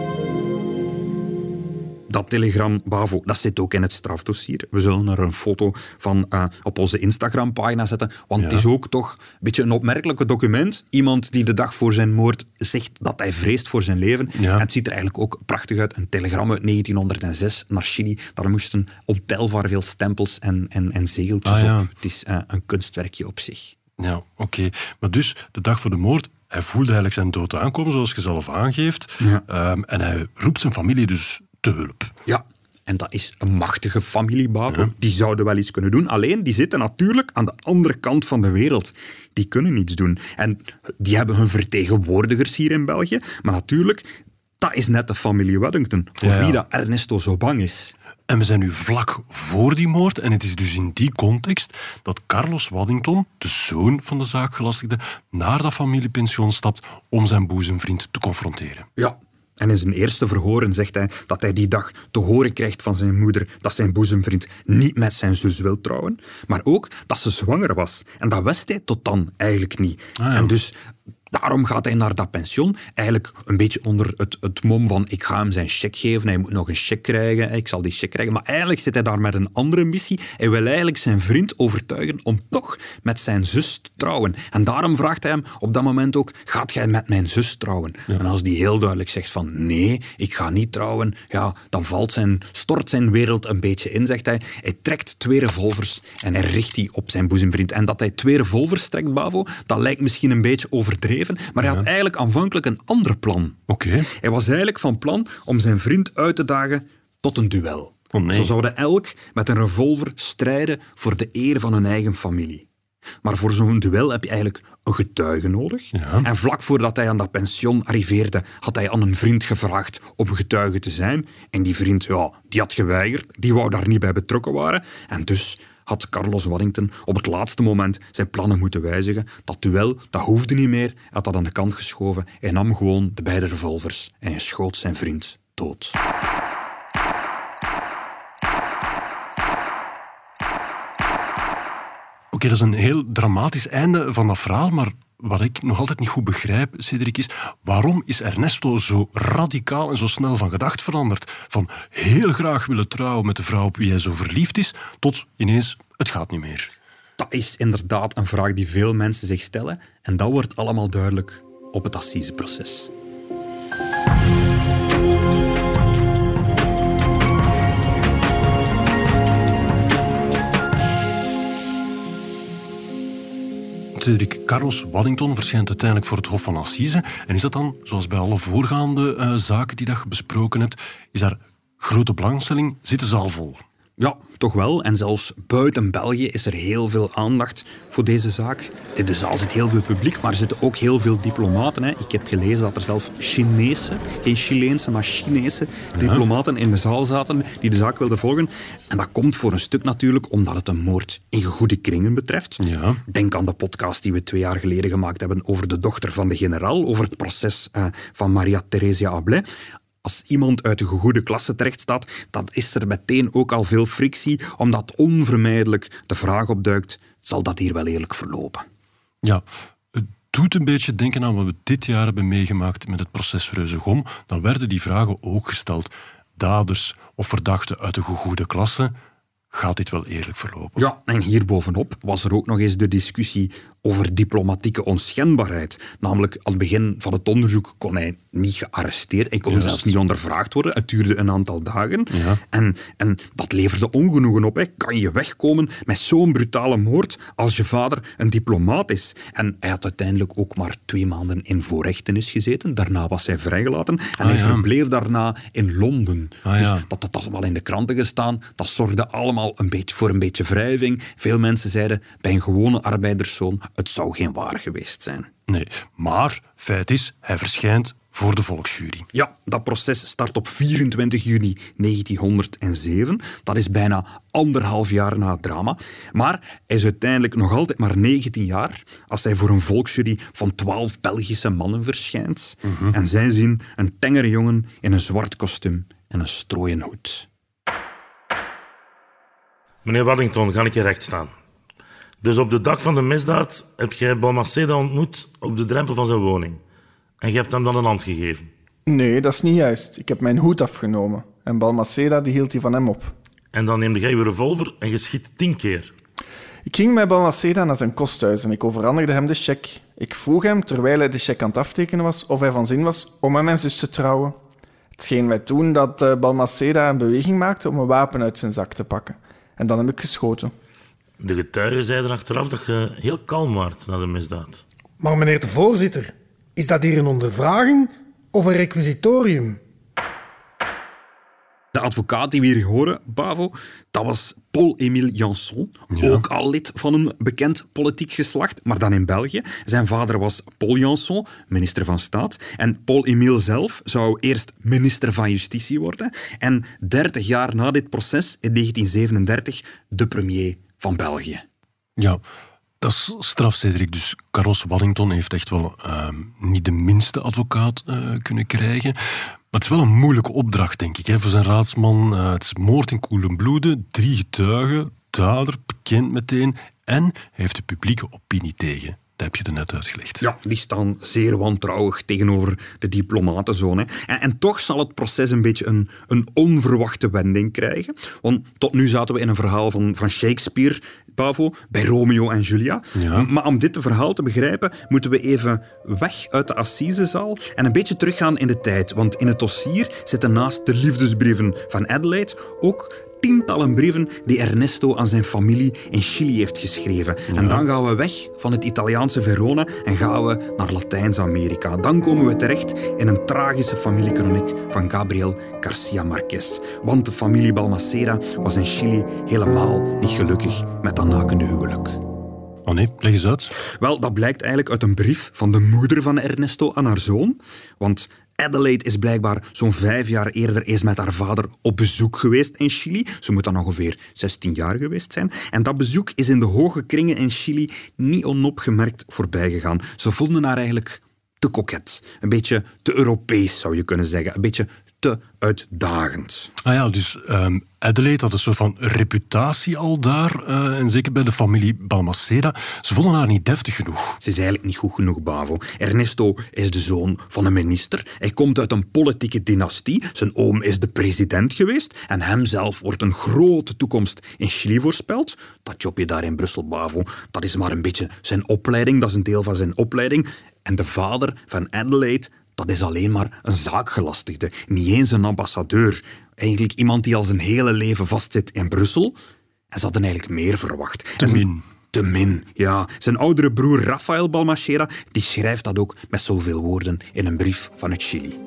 S2: Dat telegram, Bavo, dat zit ook in het strafdossier. We zullen er een foto van eh, op onze Instagram-pagina zetten, want
S1: Ja.
S2: het is ook toch een beetje een opmerkelijke document. Iemand die de dag voor zijn moord zegt dat hij vreest voor zijn leven.
S1: Ja.
S2: En het ziet er eigenlijk ook prachtig uit. Een telegram uit 1906 naar Chili. Daar moesten ontelbaar veel stempels en, en, en zegeltjes
S1: Ah, ja.
S2: op. Het is eh, een kunstwerkje op zich.
S1: Ja, oké. Maar dus, de dag voor de moord, hij voelde eigenlijk zijn dood aankomen, zoals je zelf aangeeft.
S2: Ja.
S1: Ehm, en hij roept zijn familie dus te hulp.
S2: Ja, en dat is een machtige familie, Bavo. Die zouden wel iets kunnen doen. Alleen, die zitten natuurlijk aan de andere kant van de wereld. Die kunnen niets doen. En die hebben hun vertegenwoordigers hier in België. Maar natuurlijk, dat is net de familie Waddington. Voor
S1: Ja, ja.
S2: wie dat Ernesto zo bang is.
S1: En we zijn nu vlak voor die moord. En het is dus in die context dat Carlos Waddington, de zoon van de zaakgelastigde, naar dat familiepension stapt om zijn boezemvriend te confronteren.
S2: Ja. En in zijn eerste verhoren zegt hij dat hij die dag te horen krijgt van zijn moeder dat zijn boezemvriend niet met zijn zus wil trouwen, maar ook dat ze zwanger was. En dat wist hij tot dan eigenlijk niet.
S1: Ah, ja.
S2: En dus daarom gaat hij naar dat pension, eigenlijk een beetje onder het, het mom van ik ga hem zijn cheque geven, hij moet nog een cheque krijgen, ik zal die cheque krijgen. Maar eigenlijk zit hij daar met een andere missie. Hij wil eigenlijk zijn vriend overtuigen om toch met zijn zus te trouwen. En daarom vraagt hij hem op dat moment ook, gaat jij met mijn zus trouwen? En als die heel duidelijk zegt van nee, ik ga niet trouwen, ja, dan valt zijn, stort zijn wereld een beetje in, zegt hij. Hij trekt twee revolvers en hij richt die op zijn boezemvriend. En dat hij twee revolvers trekt, Bavo, dat lijkt misschien een beetje overdreven, maar hij had eigenlijk aanvankelijk een ander plan.
S1: Oké.
S2: Hij was eigenlijk van plan om zijn vriend uit te dagen tot een duel.
S1: Oh, nee.
S2: Ze zouden elk met een revolver strijden voor de eer van hun eigen familie. Maar voor zo'n duel heb je eigenlijk een getuige nodig.
S1: Ja.
S2: En vlak voordat hij aan dat pension arriveerde, had hij aan een vriend gevraagd om getuige te zijn. En die vriend, ja, die had geweigerd. Die wou daar niet bij betrokken waren. En dus had Carlos Waddington op het laatste moment zijn plannen moeten wijzigen. Dat duel, dat hoefde niet meer. Hij had dat aan de kant geschoven. Hij nam gewoon de beide revolvers en hij schoot zijn vriend dood.
S1: Oké, dat is een heel dramatisch einde van dat verhaal, maar wat ik nog altijd niet goed begrijp, Cedric, is waarom is Ernesto zo radicaal en zo snel van gedacht veranderd? Van heel graag willen trouwen met de vrouw op wie hij zo verliefd is, tot ineens, het gaat niet meer.
S2: Dat is inderdaad een vraag die veel mensen zich stellen en dat wordt allemaal duidelijk op het assiseproces.
S1: Cedric Carlos Waddington verschijnt uiteindelijk voor het Hof van Assise. En is dat dan, zoals bij alle voorgaande uh, zaken die je besproken hebt, is daar grote belangstelling? Zitten ze al vol?
S2: Ja, toch wel. En zelfs buiten België is er heel veel aandacht voor deze zaak. In de zaal zit heel veel publiek, maar er zitten ook heel veel diplomaten. Hè. Ik heb gelezen dat er zelfs Chinese, geen Chileense, maar Chinese diplomaten in de zaal zaten die de zaak wilden volgen. En dat komt voor een stuk natuurlijk omdat het een moord in goede kringen betreft.
S1: Ja.
S2: Denk aan de podcast die we twee jaar geleden gemaakt hebben over de dochter van de generaal, over het proces uh, van Maria Theresia Ablay als iemand uit de goede klasse terecht staat, dan is er meteen ook al veel frictie, omdat onvermijdelijk de vraag opduikt, zal dat hier wel eerlijk verlopen?
S1: Ja, doet een beetje denken aan wat we dit jaar hebben meegemaakt met het proces Reuzegom. Dan werden die vragen ook gesteld. Daders of verdachten uit de goede klasse, gaat dit wel eerlijk verlopen?
S2: Ja, en hierbovenop was er ook nog eens de discussie over diplomatieke onschendbaarheid. Namelijk, aan het begin van het onderzoek kon hij niet gearresteerd. Hij kon
S1: Juist.
S2: zelfs niet ondervraagd worden. Het duurde een aantal dagen.
S1: Ja.
S2: En, en dat leverde ongenoegen op. Hè. Kan je wegkomen met zo'n brutale moord als je vader een diplomaat is? En hij had uiteindelijk ook maar twee maanden in voorrechtenis gezeten. Daarna was hij vrijgelaten. En
S1: Ah,
S2: hij
S1: ja.
S2: verbleef daarna in Londen.
S1: Ah,
S2: dus
S1: ja.
S2: dat had allemaal in de kranten gestaan. Dat zorgde allemaal een beetje voor een beetje wrijving. Veel mensen zeiden, bij een gewone arbeiderszoon, het zou geen waar geweest zijn.
S1: Nee, maar feit is, hij verschijnt voor de volksjury.
S2: Ja, dat proces start op 24 juni 1907. Dat is bijna anderhalf jaar na het drama. Maar hij is uiteindelijk nog altijd maar 19 jaar als hij voor een volksjury van 12 Belgische mannen verschijnt. En zij zien een tengere jongen in een zwart kostuum en een strooien hoed.
S9: Meneer Waddington, ga ik je recht staan. Dus op de dag van de misdaad heb jij Balmaceda ontmoet op de drempel van zijn woning. En je hebt hem dan een hand gegeven.
S10: Nee, dat is niet juist. Ik heb mijn hoed afgenomen. En Balmaceda die hield die van hem op.
S9: En dan neemde jij je revolver en je schiet tien keer.
S10: Ik ging met Balmaceda naar zijn kosthuis en ik overhandigde hem de cheque. Ik vroeg hem, terwijl hij de cheque aan het aftekenen was, of hij van zin was om met mijn zus te trouwen. Het scheen mij toen dat eh, Balmaceda een beweging maakte om een wapen uit zijn zak te pakken. En dan heb ik geschoten.
S9: De getuigen zeiden achteraf dat je heel kalm waart na de misdaad.
S11: Maar meneer de voorzitter, is dat hier een ondervraging of een requisitorium?
S2: De advocaat die we hier horen, Bavo, dat was Paul-Émile Janson. Ook al lid van een bekend politiek geslacht, maar dan in België. Zijn vader was Paul Janson, minister van Staat. En Paul-Émile zelf zou eerst minister van Justitie worden. En 30 jaar na dit proces, in 1937, de premier van België.
S1: Ja, dat is straf, Cedric. Dus Carlos Waddington heeft echt wel ehm, niet de minste advocaat eh, kunnen krijgen. Het is wel een moeilijke opdracht, denk ik, hè, voor zijn raadsman. Eh, het is moord in koele bloeden, drie getuigen, dader, bekend meteen. En hij heeft de publieke opinie tegen. Dat heb je er net uitgelegd.
S2: Ja, die staan zeer wantrouwig tegenover de diplomatenzoon. hè. En, en toch zal het proces een beetje een, een onverwachte wending krijgen. Want tot nu zaten we in een verhaal van, van Shakespeare, Pavo, bij Romeo en Julia.
S1: Ja.
S2: Maar om dit verhaal te begrijpen, moeten we even weg uit de assisezaal en een beetje teruggaan in de tijd. Want in het dossier zitten naast de liefdesbrieven van Adelaide ook tientallen brieven die Ernesto aan zijn familie in Chili heeft geschreven. En dan gaan we weg van het Italiaanse Verona en gaan we naar Latijns-Amerika. Dan komen we terecht in een tragische familiekroniek van Gabriel Garcia Marquez. Want de familie Balmaceda was in Chili helemaal niet gelukkig met dat nakende huwelijk.
S1: Oh nee, leg eens uit.
S2: Wel, dat blijkt eigenlijk uit een brief van de moeder van Ernesto aan haar zoon. Want Adelaide is blijkbaar zo'n vijf jaar eerder eens met haar vader op bezoek geweest in Chili. Ze moet dan ongeveer 16 jaar geweest zijn. En dat bezoek is in de hoge kringen in Chili niet onopgemerkt voorbij gegaan. Ze vonden haar eigenlijk te koket. Een beetje te Europees, zou je kunnen zeggen. Een beetje te uitdagend.
S1: Ah ja, dus um, Adelaide had een soort van reputatie al daar. Uh, en zeker bij de familie Balmaceda. Ze vonden haar niet deftig genoeg.
S2: Ze is eigenlijk niet goed genoeg, Bavo. Ernesto is de zoon van een minister. Hij komt uit een politieke dynastie. Zijn oom is de president geweest. En hemzelf wordt een grote toekomst in Chili voorspeld. Dat jobje daar in Brussel, Bavo, dat is maar een beetje zijn opleiding. Dat is een deel van zijn opleiding. En de vader van Adelaide, dat is alleen maar een zaakgelastigde, niet eens een ambassadeur. Eigenlijk iemand die al zijn hele leven vastzit in Brussel. En ze hadden eigenlijk meer verwacht.
S1: Te min.
S2: Te min, ja. Zijn oudere broer Rafael Balmachera die schrijft dat ook met zoveel woorden in een brief vanuit Chili.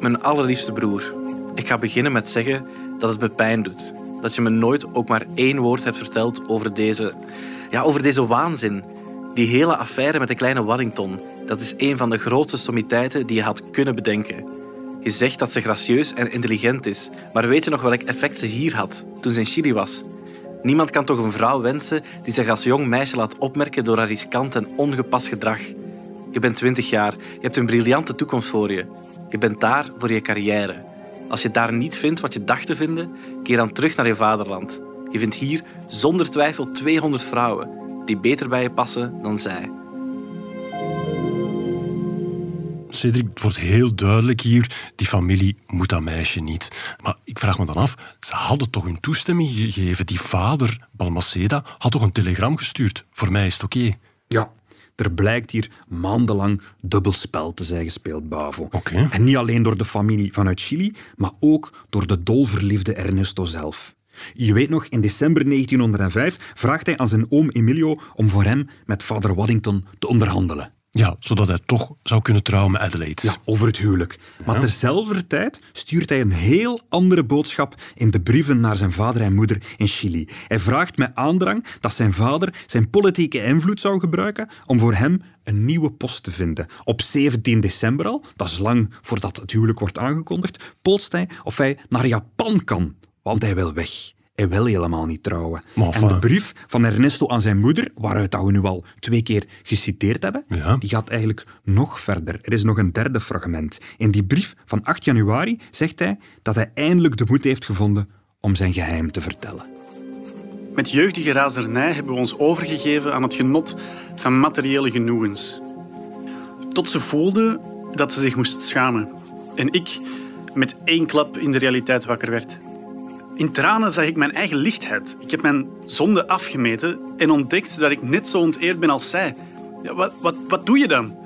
S12: Mijn allerliefste broer, ik ga beginnen met zeggen dat het me pijn doet. Dat je me nooit ook maar één woord hebt verteld over deze, ja, over deze waanzin. Die hele affaire met de kleine Waddington, dat is een van de grootste sommiteiten die je had kunnen bedenken. Je zegt dat ze gracieus en intelligent is, maar weet je nog welk effect ze hier had, toen ze in Chili was? Niemand kan toch een vrouw wensen die zich als jong meisje laat opmerken door haar riskant en ongepast gedrag. Je bent 20 jaar, je hebt een briljante toekomst voor je. Je bent daar voor je carrière. Als je daar niet vindt wat je dacht te vinden, keer dan terug naar je vaderland. Je vindt hier zonder twijfel 200 vrouwen die beter bij je passen dan zij.
S1: Cedric, het wordt heel duidelijk hier, die familie moet dat meisje niet. Maar ik vraag me dan af, ze hadden toch hun toestemming gegeven. Die vader, Balmaceda, had toch een telegram gestuurd. Voor mij is het oké.
S2: Ja, er blijkt hier maandenlang dubbelspel te zijn gespeeld, Bavo.
S1: Okay.
S2: En niet alleen door de familie vanuit Chili, maar ook door de dolverliefde Ernesto zelf. Je weet nog, in december 1905 vraagt hij aan zijn oom Emilio om voor hem met vader Waddington te onderhandelen.
S1: Ja, zodat hij toch zou kunnen trouwen met Adelaide.
S2: Ja, over het huwelijk. Maar terzelfde tijd stuurt hij een heel andere boodschap in de brieven naar zijn vader en moeder in Chili. Hij vraagt met aandrang dat zijn vader zijn politieke invloed zou gebruiken om voor hem een nieuwe post te vinden. Op 17 december al, dat is lang voordat het huwelijk wordt aangekondigd, polst hij of hij naar Japan kan, want hij wil weg. Hij wil helemaal niet trouwen. En de brief van Ernesto aan zijn moeder, waaruit dat we nu al twee keer geciteerd hebben,
S1: ja.
S2: die gaat eigenlijk nog verder. Er is nog een derde fragment. In die brief van 8 januari zegt hij dat hij eindelijk de moed heeft gevonden om zijn geheim te vertellen.
S8: Met jeugdige razernij hebben we ons overgegeven aan het genot van materiële genoegens. Tot ze voelde dat ze zich moest schamen. En ik met één klap in de realiteit wakker werd. In tranen zag ik mijn eigen lichtheid. Ik heb mijn zonde afgemeten en ontdekt dat ik net zo onteerd ben als zij. Ja, wat, wat, wat doe je dan?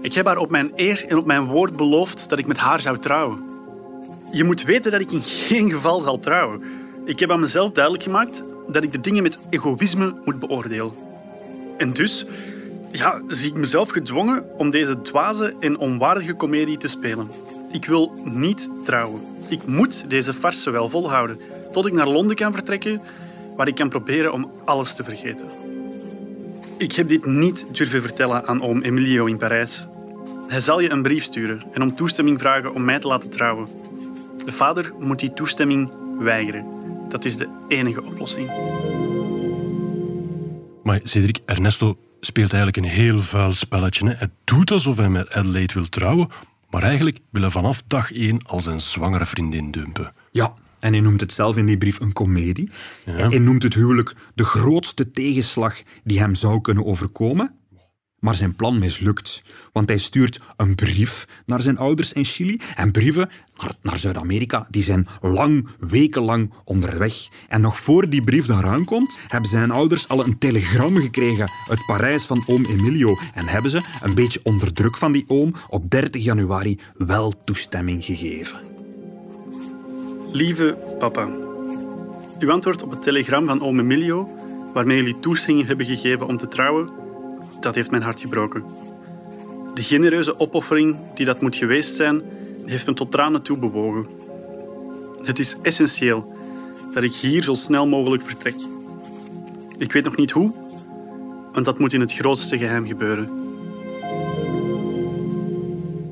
S8: Ik heb haar op mijn eer en op mijn woord beloofd dat ik met haar zou trouwen. Je moet weten dat ik in geen geval zal trouwen. Ik heb aan mezelf duidelijk gemaakt dat ik de dingen met egoïsme moet beoordelen. En dus ja, zie ik mezelf gedwongen om deze dwaze en onwaardige komedie te spelen. Ik wil niet trouwen. Ik moet deze farce wel volhouden, tot ik naar Londen kan vertrekken, waar ik kan proberen om alles te vergeten. Ik heb dit niet durven vertellen aan oom Emilio in Parijs. Hij zal je een brief sturen en om toestemming vragen om mij te laten trouwen. De vader moet die toestemming weigeren. Dat is de enige oplossing.
S1: Maar Cedric, Ernesto speelt eigenlijk een heel vuil spelletje. Hè? Hij doet alsof hij met Adelaide wil trouwen, maar eigenlijk wil hij vanaf dag één al zijn zwangere vriendin dumpen.
S2: Ja, en hij noemt het zelf in die brief een komedie.
S1: Ja.
S2: Hij noemt het huwelijk de grootste tegenslag die hem zou kunnen overkomen. Maar zijn plan mislukt, want hij stuurt een brief naar zijn ouders in Chili en brieven naar, Zuid-Amerika, die zijn lang, wekenlang onderweg. En nog voor die brief daar aankomt, hebben zijn ouders al een telegram gekregen uit Parijs van oom Emilio en hebben ze, een beetje onder druk van die oom, op 30 januari wel toestemming gegeven.
S8: Lieve papa, uw antwoord op het telegram van oom Emilio, waarmee jullie toestemming hebben gegeven om te trouwen, dat heeft mijn hart gebroken. De genereuze opoffering die dat moet geweest zijn, heeft me tot tranen toe bewogen. Het is essentieel dat ik hier zo snel mogelijk vertrek. Ik weet nog niet hoe, want dat moet in het grootste geheim gebeuren.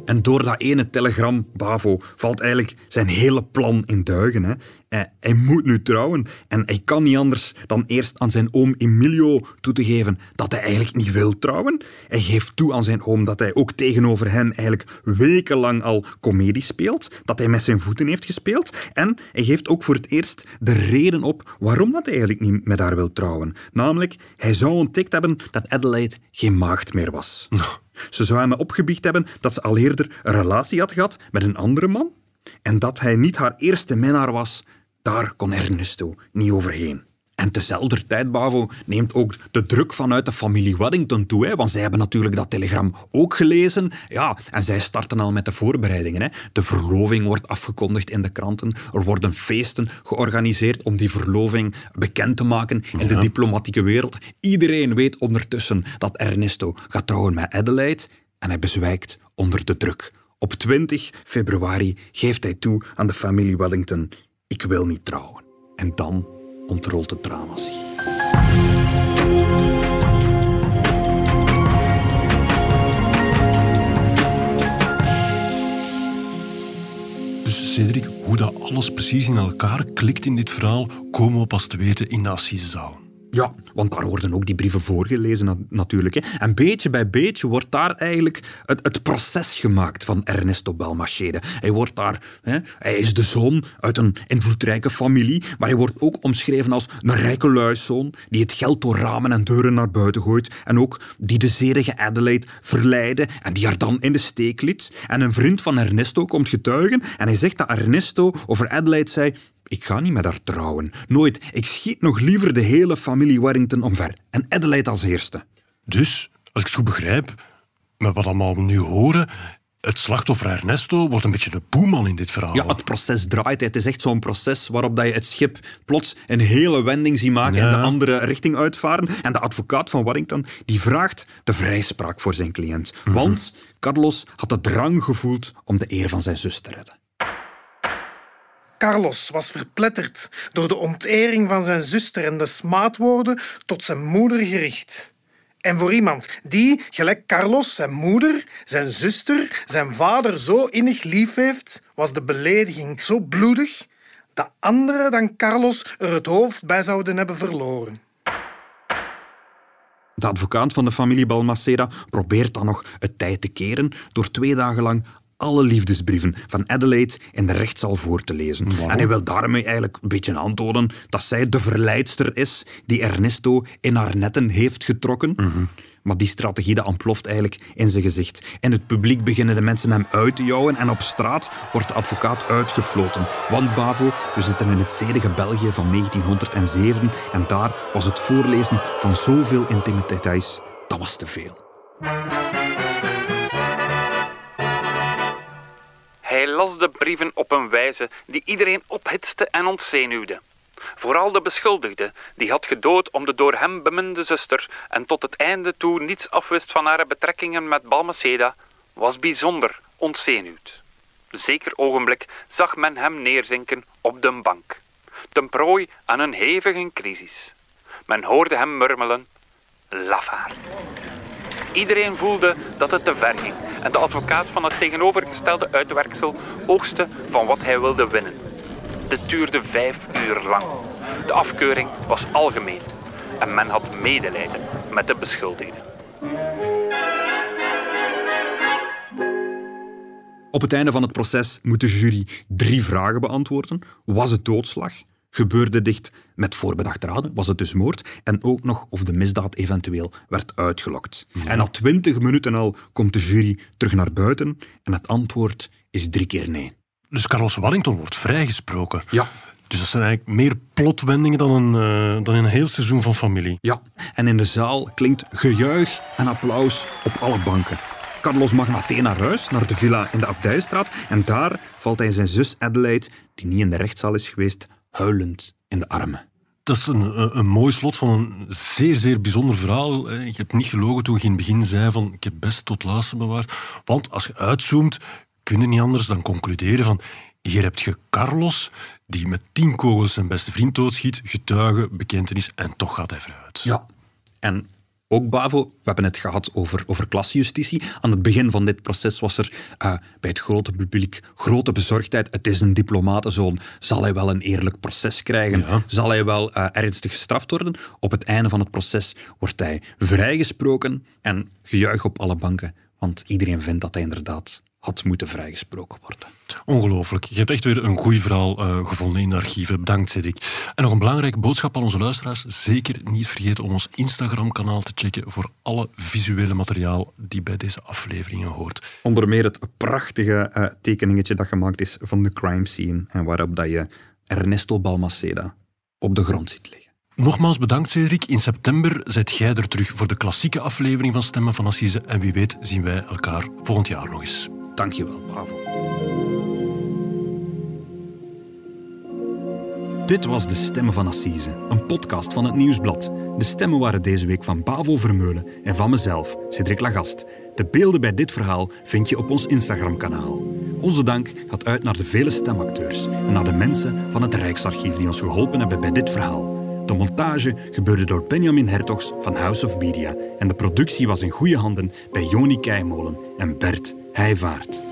S2: En door dat ene telegram, Bavo, valt eigenlijk zijn hele plan in duigen. Hè. Hij, hij moet nu trouwen en hij kan niet anders dan eerst aan zijn oom Emilio toe te geven dat hij eigenlijk niet wil trouwen. Hij geeft toe aan zijn oom dat hij ook tegenover hem eigenlijk wekenlang al komedie speelt, dat hij met zijn voeten heeft gespeeld. En hij geeft ook voor het eerst de reden op waarom dat hij eigenlijk niet met haar wil trouwen. Namelijk, hij zou ontdekt hebben dat Adelaide geen maagd meer was. Ze zou hem opgebiecht hebben dat ze al eerder een relatie had gehad met een andere man en dat hij niet haar eerste minnaar was. Daar kon Ernesto niet overheen. En tezelfde tijd, Bavo, neemt ook de druk vanuit de familie Waddington toe. Hè, want zij hebben natuurlijk dat telegram ook gelezen. Ja, en zij starten al met de voorbereidingen. Hè. De verloving wordt afgekondigd in de kranten. Er worden feesten georganiseerd om die verloving bekend te maken in de diplomatieke wereld. Iedereen weet ondertussen dat Ernesto gaat trouwen met Adelaide. En hij bezwijkt onder de druk. Op 20 februari geeft hij toe aan de familie Wellington: Ik wil niet trouwen. En dan ontrolt het drama zich.
S1: Dus Cedric, hoe dat alles precies in elkaar klikt in dit verhaal, komen we pas te weten in de assisezaal.
S2: Ja, want daar worden ook die brieven voorgelezen na- natuurlijk. Hè. En beetje bij beetje wordt daar eigenlijk het, het proces gemaakt van Ernesto Balmachede. Hij wordt daar, hè, hij is de zoon uit een invloedrijke familie, maar hij wordt ook omschreven als een rijke luiszoon die het geld door ramen en deuren naar buiten gooit en ook die de zedige Adelaide verleidde en die haar dan in de steek liet. En een vriend van Ernesto komt getuigen en hij zegt dat Ernesto over Adelaide zei ik ga niet met haar trouwen. Nooit. Ik schiet nog liever de hele familie Warrington omver. En Adelaide als eerste.
S1: Dus, als ik het goed begrijp, met wat allemaal we nu horen, het slachtoffer Ernesto wordt een beetje de boeman in dit verhaal.
S2: Ja, het proces draait. Het is echt zo'n proces waarop dat je het schip plots een hele wending ziet maken en de andere richting uitvaren. En de advocaat van Warrington die vraagt de vrijspraak voor zijn cliënt. Want Carlos had de drang gevoeld om de eer van zijn zus te redden.
S11: Carlos was verpletterd door de ontering van zijn zuster en de smaadwoorden tot zijn moeder gericht. En voor iemand die, gelijk Carlos, zijn moeder, zijn zuster, zijn vader zo innig lief heeft, was de belediging zo bloedig dat anderen dan Carlos er het hoofd bij zouden hebben verloren.
S2: De advocaat van de familie Balmaceda probeert dan nog het tijd te keren door twee dagen lang alle liefdesbrieven van Adelaide in de rechtszaal voor te lezen. En hij wil daarmee eigenlijk een beetje aantonen dat zij de verleidster is die Ernesto in haar netten heeft getrokken. Maar die strategie dat ontploft eigenlijk in zijn gezicht. In het publiek beginnen de mensen hem uit te jouwen en op straat wordt de advocaat uitgefloten. Want Bavo, we zitten in het zedige België van 1907 en daar was het voorlezen van zoveel intimiteits, dat was te veel.
S4: Hij las de brieven op een wijze die iedereen ophitste en ontzenuwde. Vooral de beschuldigde, die had gedood om de door hem beminde zuster en tot het einde toe niets afwist van haar betrekkingen met Balmaceda, was bijzonder ontzenuwd. Zeker ogenblik zag men hem neerzinken op de bank, ten prooi aan een hevige crisis. Men hoorde hem murmelen, lafaard. Iedereen voelde dat het te ver ging en de advocaat van het tegenovergestelde uitwerksel oogste van wat hij wilde winnen. Dit duurde vijf uur lang. De afkeuring was algemeen en men had medelijden met de beschuldigde.
S2: Op het einde van het proces moet de jury drie vragen beantwoorden. Was het doodslag? Gebeurde dicht met voorbedachte raden? Was het dus moord? En ook nog of de misdaad eventueel werd uitgelokt. En na twintig minuten al komt de jury terug naar buiten en het antwoord is drie keer nee.
S1: Dus Carlos Wellington wordt vrijgesproken.
S2: Ja.
S1: Dus dat zijn eigenlijk meer plotwendingen dan een, eh, dan in een heel seizoen van familie.
S2: Ja, en in de zaal klinkt gejuich en applaus op alle banken. Carlos mag meteen naar huis, naar de villa in de Abdijstraat. En daar valt hij zijn zus Adelaide, die niet in de rechtszaal is geweest, huilend in de armen.
S1: Dat is een, een, mooi slot van een zeer, zeer bijzonder verhaal. Je hebt niet gelogen toen je in het begin zei van ik heb best tot laatste bewaard. Want als je uitzoomt, kun je niet anders dan concluderen van hier heb je Carlos, die met tien kogels zijn beste vriend doodschiet, getuige, bekentenis, en toch gaat hij vooruit.
S2: Ja. En ook Bavo. We hebben het gehad over, over klasjustitie. Aan het begin van dit proces was er uh, bij het grote publiek grote bezorgdheid. Het is een diplomatenzoon. Zal hij wel een eerlijk proces krijgen?
S1: Ja.
S2: Zal hij wel uh, ernstig gestraft worden? Op het einde van het proces wordt hij vrijgesproken en gejuich op alle banken. Want iedereen vindt dat hij inderdaad had moeten vrijgesproken worden.
S1: Ongelooflijk. Je hebt echt weer een goed verhaal uh, gevonden in de archieven. Bedankt, Cedric. En nog een belangrijke boodschap aan onze luisteraars. Zeker niet vergeten om ons Instagram-kanaal te checken voor alle visuele materiaal die bij deze afleveringen hoort.
S2: Onder meer het prachtige uh, tekeningetje dat gemaakt is van de crime scene en waarop dat je Ernesto Balmaceda op de grond ziet liggen.
S1: Nogmaals bedankt, Cedric. In september zet jij er terug voor de klassieke aflevering van Stemmen van Assise. En wie weet zien wij elkaar volgend jaar nog eens.
S2: Dankjewel, bravo. Dit was De Stemmen van Assise, een podcast van het Nieuwsblad. De stemmen waren deze week van Bavo Vermeulen en van mezelf, Cedric Lagast. De beelden bij dit verhaal vind je op ons Instagram-kanaal. Onze dank gaat uit naar de vele stemacteurs en naar de mensen van het Rijksarchief die ons geholpen hebben bij dit verhaal. De montage gebeurde door Benjamin Hertogs van House of Media en de productie was in goede handen bij Joni Keimolen en Bert hij vaart.